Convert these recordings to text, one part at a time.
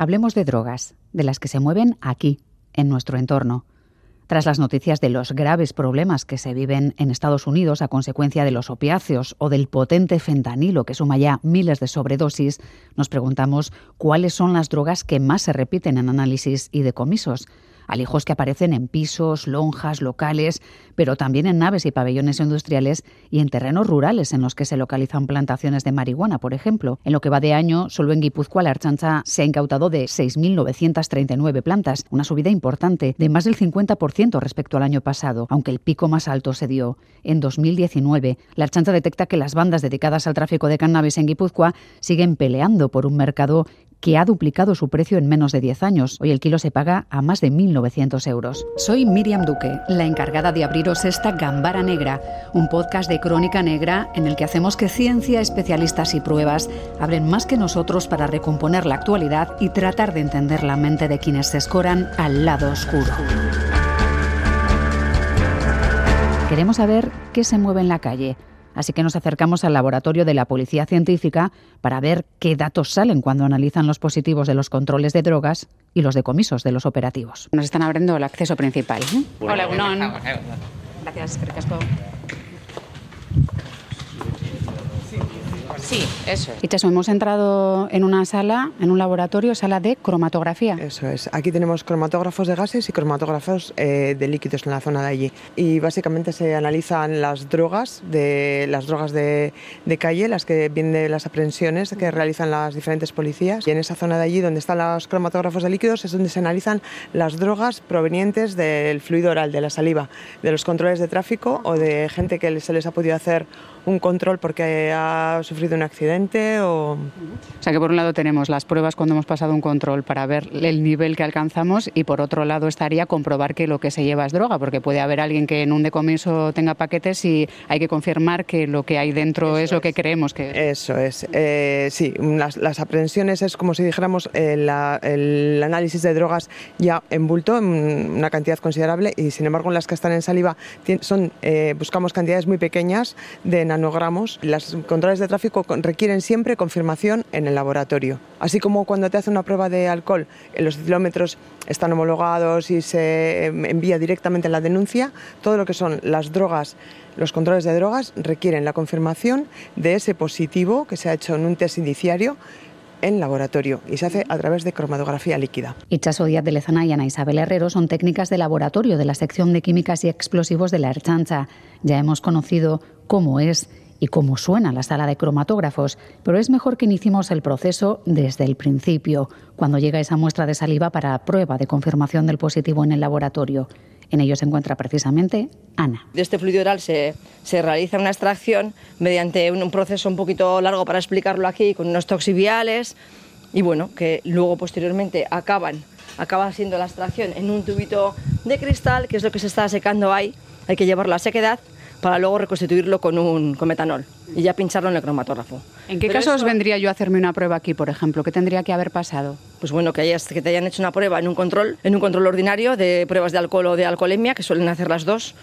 Hablemos de drogas, de las que se mueven aquí, en nuestro entorno. Tras las noticias de los graves problemas que se viven en Estados Unidos a consecuencia de los opiáceos o del potente fentanilo que suma ya miles de sobredosis, nos preguntamos cuáles son las drogas que más se repiten en análisis y decomisos alijos que aparecen en pisos, lonjas, locales, pero también en naves y pabellones industriales y en terrenos rurales en los que se localizan plantaciones de marihuana, por ejemplo. En lo que va de año, solo en Guipúzcoa la Archancha se ha incautado de 6.939 plantas, una subida importante de más del 50% respecto al año pasado, aunque el pico más alto se dio en 2019. La Archancha detecta que las bandas dedicadas al tráfico de cannabis en Guipúzcoa siguen peleando por un mercado que ha duplicado su precio en menos de 10 años. Hoy el kilo se paga a más de 1.900 euros. Soy Miriam Duque, la encargada de abriros esta Gambara Negra, un podcast de crónica negra en el que hacemos que ciencia, especialistas y pruebas hablen más que nosotros para recomponer la actualidad y tratar de entender la mente de quienes se escoran al lado oscuro. Queremos saber qué se mueve en la calle Así que nos acercamos al laboratorio de la Policía Científica para ver qué datos salen cuando analizan los positivos de los controles de drogas y los decomisos de los operativos. Nos están abriendo el acceso principal. ¿eh? Hola, Unón. Gracias, Casco. Sí, eso es. Itchaso, hemos entrado en una sala, en un laboratorio, sala de cromatografía. Eso es. Aquí tenemos cromatógrafos de gases y cromatógrafos eh, de líquidos en la zona de allí. Y básicamente se analizan las drogas, de, las drogas de, calle, las que vienen de las aprehensiones que realizan las diferentes policías. Y en esa zona de allí, donde están los cromatógrafos de líquidos, es donde se analizan las drogas provenientes del fluido oral, de la saliva, de los controles de tráfico o de gente que se les ha podido hacer un control porque ha sufrido un accidente o... O sea que por un lado tenemos las pruebas cuando hemos pasado un control para ver el nivel que alcanzamos y por otro lado estaría comprobar que lo que se lleva es droga, porque puede haber alguien que en un decomiso tenga paquetes y hay que confirmar que lo que hay dentro es lo que creemos que es. Eso es. Eh, sí, las, aprehensiones es como si dijéramos eh, el análisis de drogas ya en bulto, en una cantidad considerable y sin embargo en las que están en saliva son, eh, buscamos cantidades muy pequeñas de nanogramos. Las controles de tráfico requieren siempre confirmación en el laboratorio. Así como cuando te hace una prueba de alcohol, los kilómetros están homologados y se envía directamente la denuncia, todo lo que son las drogas, los controles de drogas requieren la confirmación de ese positivo que se ha hecho en un test indiciario en laboratorio y se hace a través de cromatografía líquida. Ichaso Díaz de Lezana y Ana Isabel Herrero son técnicas de laboratorio de la sección de químicas y explosivos de la Erchancha. Ya hemos conocido cómo es y cómo suena la sala de cromatógrafos, pero es mejor que iniciemos el proceso desde el principio, cuando llega esa muestra de saliva para prueba de confirmación del positivo en el laboratorio. En ello se encuentra precisamente Ana. De este fluido oral se, se realiza una extracción mediante un, proceso un poquito largo para explicarlo aquí, con unos toxiviales, y bueno, que luego posteriormente acaban, acaba siendo la extracción en un tubito de cristal, que es lo que se está secando ahí, hay que llevarlo a sequedad para luego reconstituirlo con, un, con metanol y ya pincharlo en el cromatógrafo. ¿En qué casos vendría yo a hacerme una prueba aquí, por ejemplo? ¿Qué tendría que haber pasado? Pues bueno, que, hayas, que te hayan hecho una prueba en un control, en un control ordinario de pruebas de alcohol o de alcoholemia, que suelen hacer las dos.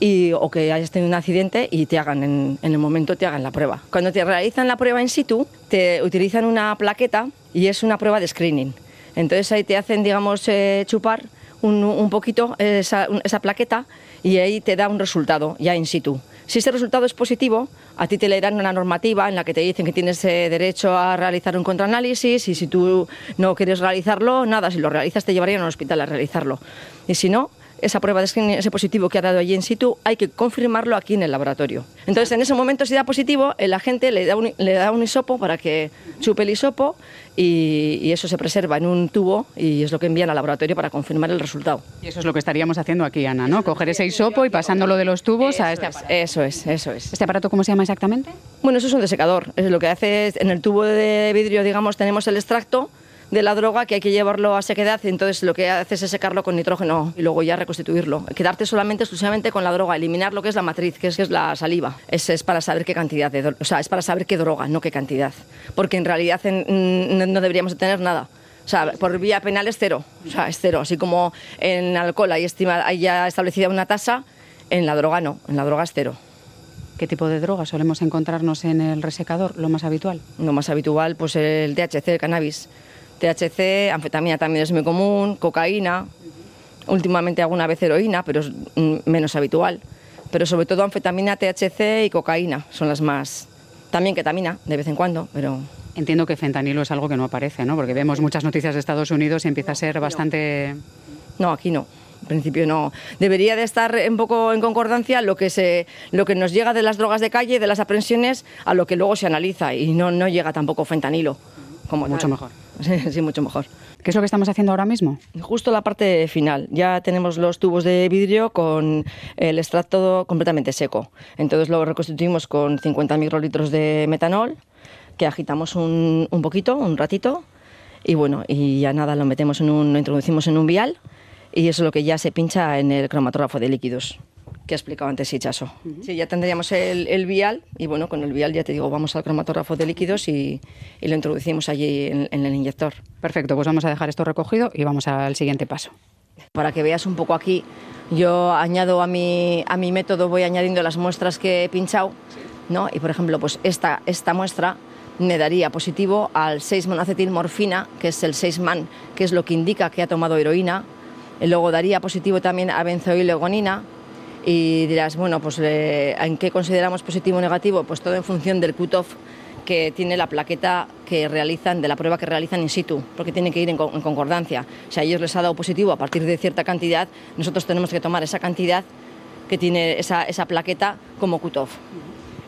Y, o que hayas tenido un accidente y te hagan en, el momento te hagan la prueba. Cuando te realizan la prueba in situ, te utilizan una plaqueta y es una prueba de screening. Entonces ahí te hacen, digamos, eh, chupar un, un poquito esa, esa plaqueta y ahí te da un resultado ya in situ. Si ese resultado es positivo, a ti te leerán una normativa en la que te dicen que tienes eh, derecho a realizar un contraanálisis y si tú no quieres realizarlo, nada, si lo realizas te llevarían al hospital a realizarlo. Y si no, esa prueba de screening, ese positivo que ha dado allí in situ, hay que confirmarlo aquí en el laboratorio. Entonces, en ese momento, si da positivo, el agente le da un, le da un hisopo para que chupe el hisopo y, eso se preserva en un tubo y es lo que envían al laboratorio para confirmar el resultado. Y eso es lo que estaríamos haciendo aquí, Ana, ¿no? Coger ese hisopo y pasándolo de los tubos a este aparato. Eso es, eso es. ¿Este aparato cómo se llama exactamente? Bueno, eso es un desecador. Es lo que hace en el tubo de vidrio, digamos, tenemos el extracto de la droga que hay que llevarlo a sequedad y entonces lo que haces es secarlo con nitrógeno y luego ya reconstituirlo. Quedarte solamente exclusivamente con la droga, eliminar lo que es la matriz, que es, que es la saliva. Es, es para saber qué cantidad de o sea, es para saber qué droga, no qué cantidad. Porque en realidad no, deberíamos tener nada. O sea, por vía penal es cero. O sea, es cero. Así como en alcohol hay, estima, hay ya establecida una tasa, en la droga no. En la droga es cero. ¿Qué tipo de droga solemos encontrarnos en el resecador? ¿Lo más habitual? Lo más habitual, pues el THC, el cannabis THC, anfetamina también es muy común, cocaína, últimamente alguna vez heroína, pero es mm, menos habitual. Pero sobre todo anfetamina, THC y cocaína son las más. También ketamina, de vez en cuando, pero Entiendo que fentanilo es algo que no aparece, ¿no? Porque vemos muchas noticias de Estados Unidos y empieza a ser bastante... No, aquí no. En principio no. Debería de estar un poco en concordancia lo que, se, lo que nos llega de las drogas de calle, de las aprehensiones, a lo que luego se analiza. Y no, no llega tampoco fentanilo. Como mucho tal. mejor. Sí, mucho mejor. ¿Qué es lo que estamos haciendo ahora mismo? Justo la parte final. Ya tenemos los tubos de vidrio con el extracto completamente seco. Entonces lo reconstituimos con 50 microlitros de metanol, que agitamos un, un poquito, un ratito. Y bueno, y ya nada, lo metemos en un, lo introducimos en un vial y eso es lo que ya se pincha en el cromatógrafo de líquidos que ha explicado antes Hichaso. Sí, ya tendríamos el, el, vial y bueno, con el vial ya te digo, vamos al cromatógrafo de líquidos y, y lo introducimos allí en, en, el inyector. Perfecto, pues vamos a dejar esto recogido y vamos al siguiente paso. Para que veas un poco aquí, yo añado a mi, a mi método, voy añadiendo las muestras que he pinchado, ¿no? Y por ejemplo, pues esta, esta muestra me daría positivo al 6-monocetilmorfina, que es el 6-man, que es lo que indica que ha tomado heroína. Y luego daría positivo también a benzoilegonina, y dirás, bueno, pues eh, ¿en qué consideramos positivo o negativo? Pues todo en función del cutoff que tiene la plaqueta que realizan, de la prueba que realizan in situ, porque tiene que ir en, concordancia. Si a ellos les ha dado positivo a partir de cierta cantidad, nosotros tenemos que tomar esa cantidad que tiene esa, esa plaqueta como cutoff.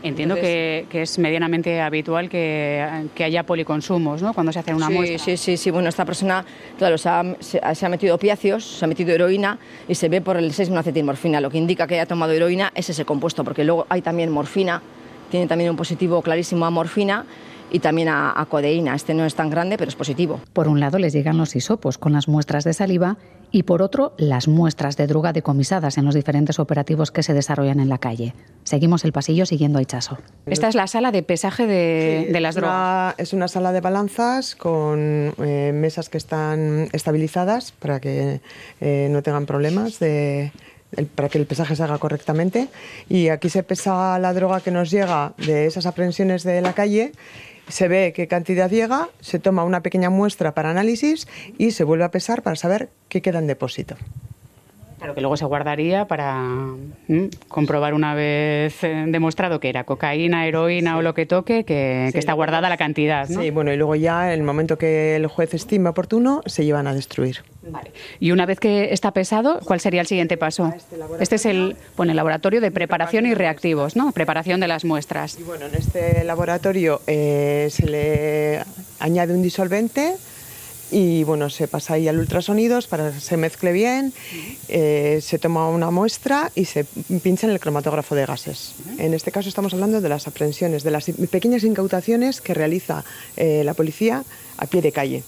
Entiendo Entonces, que, que, es medianamente habitual que, que, haya policonsumos, ¿no? Cuando se hace una sí, muestra. Sí, sí, sí. Bueno, esta persona, claro, se ha, se, se ha metido opiáceos, se ha metido heroína y se ve por el 6-monocetilmorfina. Lo que indica que haya tomado heroína es ese compuesto, porque luego hay también morfina, tiene también un positivo clarísimo a morfina y también a, a, codeína. Este no es tan grande, pero es positivo. Por un lado les llegan los hisopos con las muestras de saliva y por otro las muestras de droga decomisadas en los diferentes operativos que se desarrollan en la calle. Seguimos el pasillo siguiendo a Hichaso. Esta es la sala de pesaje de, sí, de las es drogas. Una, es una sala de balanzas con eh, mesas que están estabilizadas para que eh, no tengan problemas de, el, para que el pesaje se haga correctamente. Y aquí se pesa la droga que nos llega de esas aprehensiones de la calle se ve qué cantidad llega, se toma una pequeña muestra para análisis y se vuelve a pesar para saber qué queda en depósito. Claro, que luego se guardaría para ¿m? comprobar una vez eh, demostrado que era cocaína, heroína sí. o lo que toque, que, sí, que está guardada la cantidad. ¿no? Sí, bueno, y luego ya, en el momento que el juez estime oportuno, se llevan a destruir. Vale. Y una vez que está pesado, ¿cuál sería el siguiente paso? Este, este, es el, bueno, el laboratorio de preparación y reactivos, ¿no? Preparación de las muestras. Y bueno, en este laboratorio eh, se le añade un disolvente y bueno, se pasa ahí al ultrasonidos para que se mezcle bien, eh, se toma una muestra y se pincha en el cromatógrafo de gases. En este caso estamos hablando de las aprehensiones, de las pequeñas incautaciones que realiza eh, la policía a pie de calle.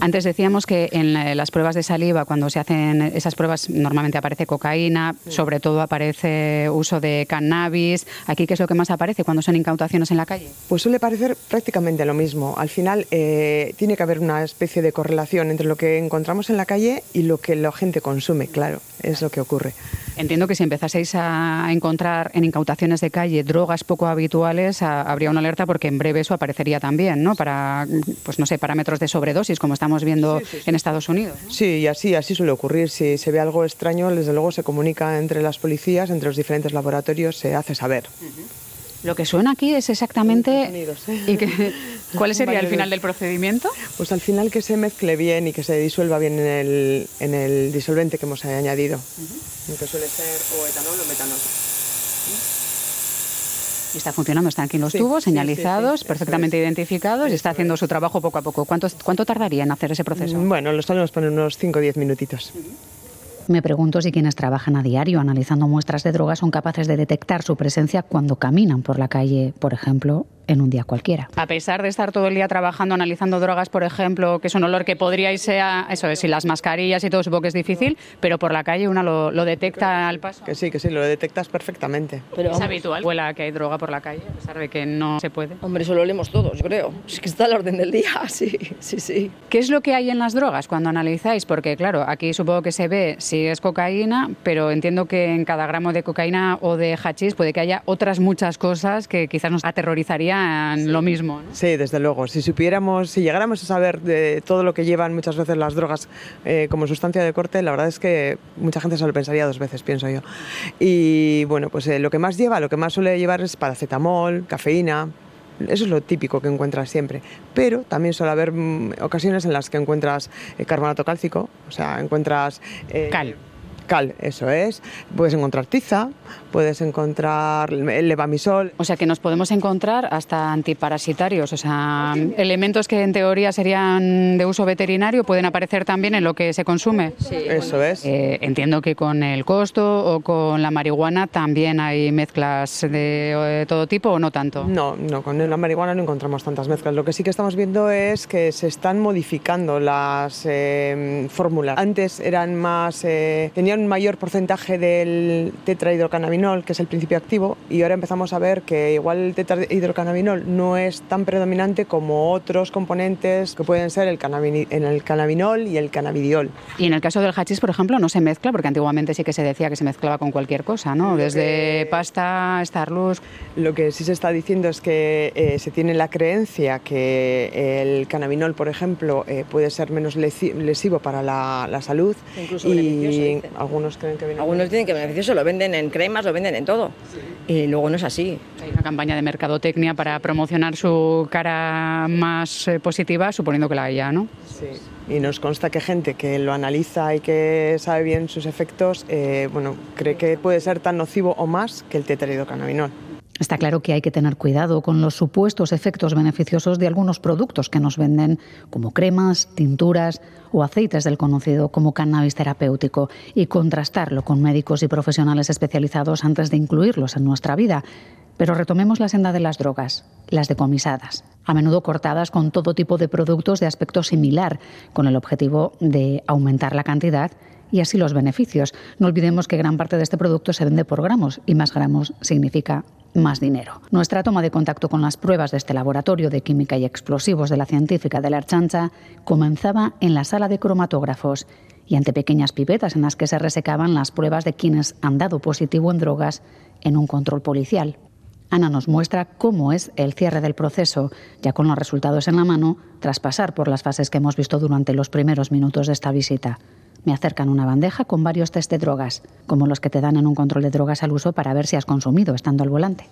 Antes decíamos que en las pruebas de saliva, cuando se hacen esas pruebas, normalmente aparece cocaína, sobre todo aparece uso de cannabis. ¿Aquí qué es lo que más aparece cuando son incautaciones en la calle? Pues suele parecer prácticamente lo mismo. Al final eh, tiene que haber una especie de correlación entre lo que encontramos en la calle y lo que la gente consume, claro, es lo que ocurre. Entiendo que si empezaseis a encontrar en incautaciones de calle drogas poco habituales, a, habría una alerta porque en breve eso aparecería también, ¿no? Para, pues no sé, parámetros de sobredosis, como estamos viendo sí, sí, sí. en Estados Unidos. Sí, y así, así suele ocurrir. Si se ve algo extraño, desde luego se comunica entre las policías, entre los diferentes laboratorios, se hace saber. Uh -huh. Lo que suena aquí es exactamente... Unidos, ¿eh? ¿Y que, cuál sería el final del procedimiento? Pues al final que se mezcle bien y que se disuelva bien en el, en el disolvente que hemos añadido, uh -huh. que suele ser o etanol o metanol. Y está funcionando, están aquí los sí, tubos señalizados, sí, sí, perfectamente es. identificados y está haciendo su trabajo poco a poco. ¿Cuánto, ¿Cuánto tardaría en hacer ese proceso? Bueno, lo solemos poner unos 5 o 10 minutitos. Uh -huh. Me pregunto si quienes trabajan a diario analizando muestras de drogas son capaces de detectar su presencia cuando caminan por la calle, por ejemplo, en un día cualquiera. A pesar de estar todo el día trabajando, analizando drogas, por ejemplo, que es un olor que podría irse a, eso es, y las mascarillas y todo, supongo que es difícil, pero por la calle una lo, lo detecta al paso. Que sí, que sí, lo detectas perfectamente. Pero, es habitual, huela que hay droga por la calle, a pesar de que no se puede. Hombre, eso lo leemos todos, yo creo. Es que está al orden del día, sí, sí, sí. ¿Qué es lo que hay en las drogas cuando analizáis? Porque, claro, aquí supongo que se ve si es cocaína, pero entiendo que en cada gramo de cocaína o de hachís puede que haya otras muchas cosas que quizás nos aterrorizarían serían lo mismo. Sí, desde luego. Si supiéramos, si llegáramos a saber de todo lo que llevan muchas veces las drogas eh, como sustancia de corte, la verdad es que mucha gente se lo pensaría dos veces, pienso yo. Y bueno, pues eh, lo que más lleva, lo que más suele llevar es paracetamol, cafeína, eso es lo típico que encuentras siempre. Pero también suele haber mm, ocasiones en las que encuentras eh, carbonato cálcico, o sea, encuentras... Cal. Cal, eso es. Puedes encontrar tiza, puedes encontrar el levamisol. O sea que nos podemos encontrar hasta antiparasitarios, o sea, elementos que en teoría serían de uso veterinario pueden aparecer también en lo que se consume. Sí, eso es. Eh, entiendo que con el costo o con la marihuana también hay mezclas de, todo tipo o no tanto. No, no, con la marihuana no encontramos tantas mezclas. Lo que sí que estamos viendo es que se están modificando las eh, fórmulas. Antes eran más, eh, tenían un mayor porcentaje del tetrahidrocannabinol que es el principio activo, y ahora empezamos a ver que igual el tetrahidrocannabinol no es tan predominante como otros componentes que pueden ser el, en el cannabinol y el cannabidiol. Y en el caso del hachís, por ejemplo, no se mezcla, porque antiguamente sí que se decía que se mezclaba con cualquier cosa, ¿no? Desde pasta, Starlux. Lo que sí se está diciendo es que eh, se tiene la creencia que el cannabinol, por ejemplo, eh, puede ser menos lesivo para la, salud. Incluso y algunos creen que Algunos tienen que beneficioso, lo venden en cremas, lo venden en todo. Y luego no es así. Hay una campaña de mercadotecnia para promocionar su cara más eh, positiva, suponiendo que la haya, ¿no? Sí. Y nos consta que gente que lo analiza y que sabe bien sus efectos, eh, bueno, cree que puede ser tan nocivo o más que el tetraidrocannabinol. Está claro que hay que tener cuidado con los supuestos efectos beneficiosos de algunos productos que nos venden, como cremas, tinturas o aceites del conocido como cannabis terapéutico, y contrastarlo con médicos y profesionales especializados antes de incluirlos en nuestra vida. Pero retomemos la senda de las drogas, las decomisadas, a menudo cortadas con todo tipo de productos de aspecto similar, con el objetivo de aumentar la cantidad y así los beneficios. No olvidemos que gran parte de este producto se vende por gramos y más gramos significa más dinero. Nuestra toma de contacto con las pruebas de este laboratorio de química y explosivos de la científica de la Archancha comenzaba en la sala de cromatógrafos y ante pequeñas pipetas en las que se resecaban las pruebas de quienes han dado positivo en drogas en un control policial. Ana nos muestra cómo es el cierre del proceso, ya con los resultados en la mano, tras pasar por las fases que hemos visto durante los primeros minutos de esta visita. Me acercan una bandeja con varios test de drogas, como los que te dan en un control de drogas al uso para ver si has consumido estando al volante.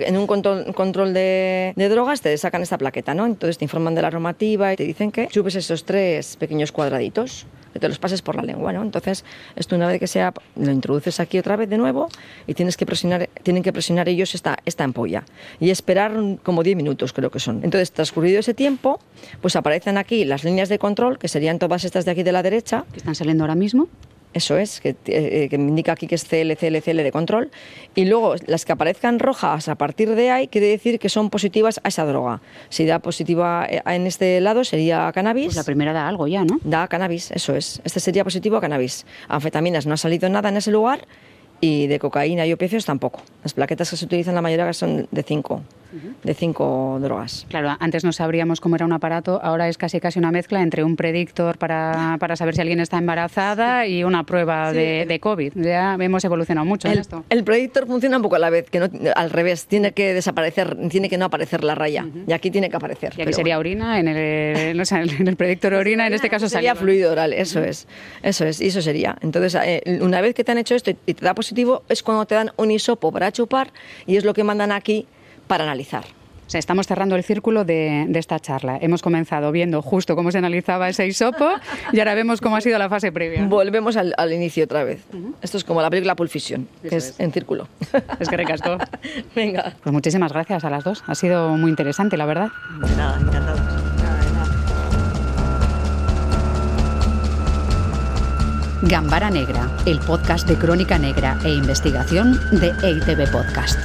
En un control, de, drogas te sacan esta plaqueta, ¿no? Entonces te informan de la normativa y te dicen que chupes esos tres pequeños cuadraditos, te los pases por la lengua, ¿no? Entonces, esto una vez que sea, lo introduces aquí otra vez de nuevo y tienes que presionar, tienen que presionar ellos esta, esta ampolla y esperar como 10 minutos, creo que son. Entonces, transcurrido ese tiempo, pues aparecen aquí las líneas de control, que serían todas estas de aquí de la derecha. Que están saliendo ahora mismo. Eso es, que, eh, que, me indica aquí que es CL, CL, CL de control. Y luego las que aparezcan rojas a partir de ahí quiere decir que son positivas a esa droga. Si da positiva eh, en este lado sería cannabis. Pues la primera da algo ya, ¿no? Da cannabis, eso es. Este sería positivo a cannabis. Anfetaminas no ha salido nada en ese lugar y de cocaína y opiáceos tampoco. Las plaquetas que se utilizan la mayoría son de 5 de cinco drogas. Claro, antes no sabríamos cómo era un aparato, ahora es casi casi una mezcla entre un predictor para, para saber si alguien está embarazada y una prueba de, de, COVID. Ya hemos evolucionado mucho el, en esto. El predictor funciona un poco a la vez, que no, al revés, tiene que desaparecer, tiene que no aparecer la raya. Y aquí tiene que aparecer. Y aquí sería orina, en el, en el predictor orina, en este caso sería fluido oral, eso es. Eso es, y eso sería. Entonces, eh, una vez que te han hecho esto y te da positivo, es cuando te dan un hisopo para chupar y es lo que mandan aquí para analizar. O sea, estamos cerrando el círculo de, esta charla. Hemos comenzado viendo justo cómo se analizaba ese hisopo y ahora vemos cómo ha sido la fase previa. Volvemos al, inicio otra vez. Esto es como la película Pulp Fiction, que es, en círculo. Es que recasco. Venga. Pues muchísimas gracias a las dos. Ha sido muy interesante, la verdad. De nada, encantados. Gambara Negra, el podcast de crónica negra e investigación de EITB Podcast.